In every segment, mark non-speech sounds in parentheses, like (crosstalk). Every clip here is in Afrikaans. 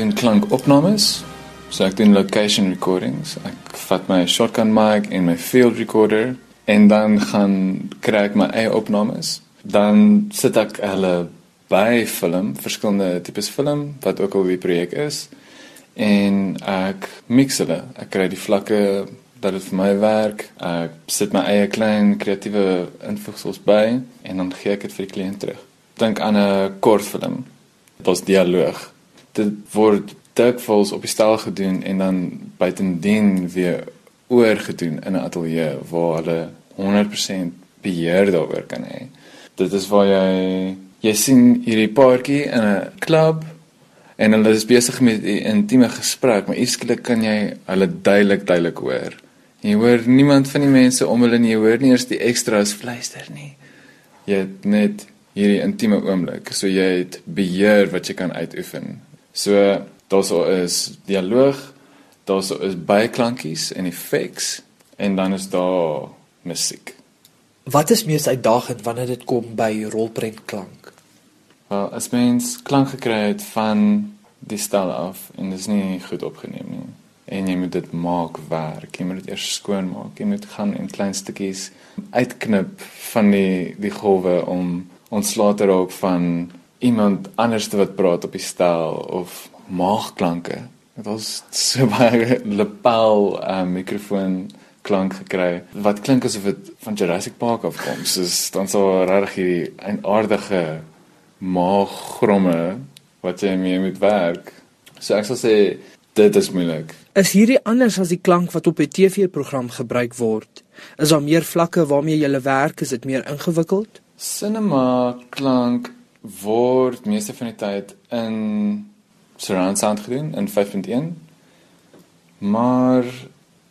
doen klankopnames. So ek doen location recordings. Ek vat my shotgun mic en my field recorder en dan gaan kry ek my eie opnames. Dan sit ek hulle by film, verskillende tipes film wat ook al die projek is en ek mix hulle. Ek kry die vlakke dat dit vir my werk. Ek sit my eie klein kreatiewe invoegsels by en dan gee ek dit vir die kliënt terug. Dink aan 'n kortfilm. Dit's dialoog. Dit word dikwels op die stel gedoen en dan buitendien weer oorgedoen in 'n ateljee waar hulle 100% beheer daaroor kan hê. Dit is waar jy jy sien hierdie paartjie in 'n klub en hulle is besig met 'n intieme gesprek, maar ierskelik kan jy hulle duidelik duidelik hoor. Jy hoor niemand van die mense om hulle nie, jy hoor nie eers die extras fluister nie. Jy het net hierdie intieme oomblik, so jy het beheer wat jy kan uitoefen. So daarso is dialoog, daarso is byklankies en effeks en dan is daar musiek. Wat is mees uitdagend wanneer dit kom by rolprentklank? Wel, as mens klank gekry het van die stel af en dit is nie goed opgeneem nie en jy moet dit maak werk. Jy moet dit eers skoon maak. Jy moet gaan in klein stukkies uitknip van die die golwe om ontslae te raak van iemand anders wat praat op die stel of maagklanke. Dit was so (laughs) baie lapel uh, mikrofoon klank gekry wat klink asof dit van Jurassic Park afkom. Soos dan so regtig hierdie aardige maaggromme wat jy mee moet werk. So ek sal sê dit is moeilik. Is hierdie anders as die klank wat op 'n TV-program gebruik word? Is daar meer vlakke waarmee jy werk? Is dit meer ingewikkeld? Cinema klank word meeste van die tyd in surround sound gedoen in 5.1. Maar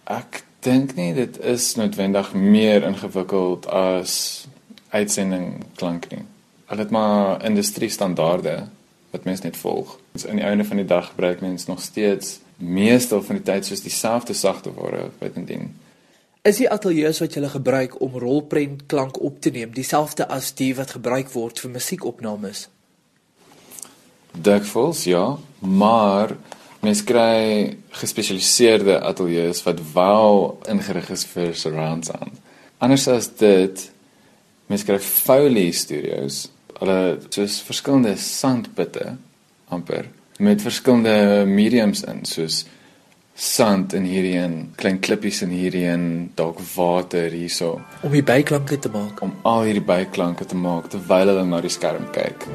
ek dink nie dit is noodwendig meer ingewikkeld as uitsending klank nie. Hulle het maar industrie standaarde wat mense net volg. Dus in die einde van die dag gebruik mense nog steeds meestal van die tyd soos dieselfde sagte ware buitendien. Is die ateljee wat jy gebruik om rolprent klank op te neem dieselfde as die wat gebruik word vir musiekopnames? Dikwels ja, maar mens kry gespesialiseerde ateljee's wat wel ingerig is vir surround sound. Anders as dit, mens kry Foley studios hulle soos verskillende sandputte amper met verskillende mediums in soos sand in hierdie een klein klippies in hierdie een dalk water hierso om die byklanke te maak om al hierdie byklanke te maak terwyl hulle na die skerm kyk.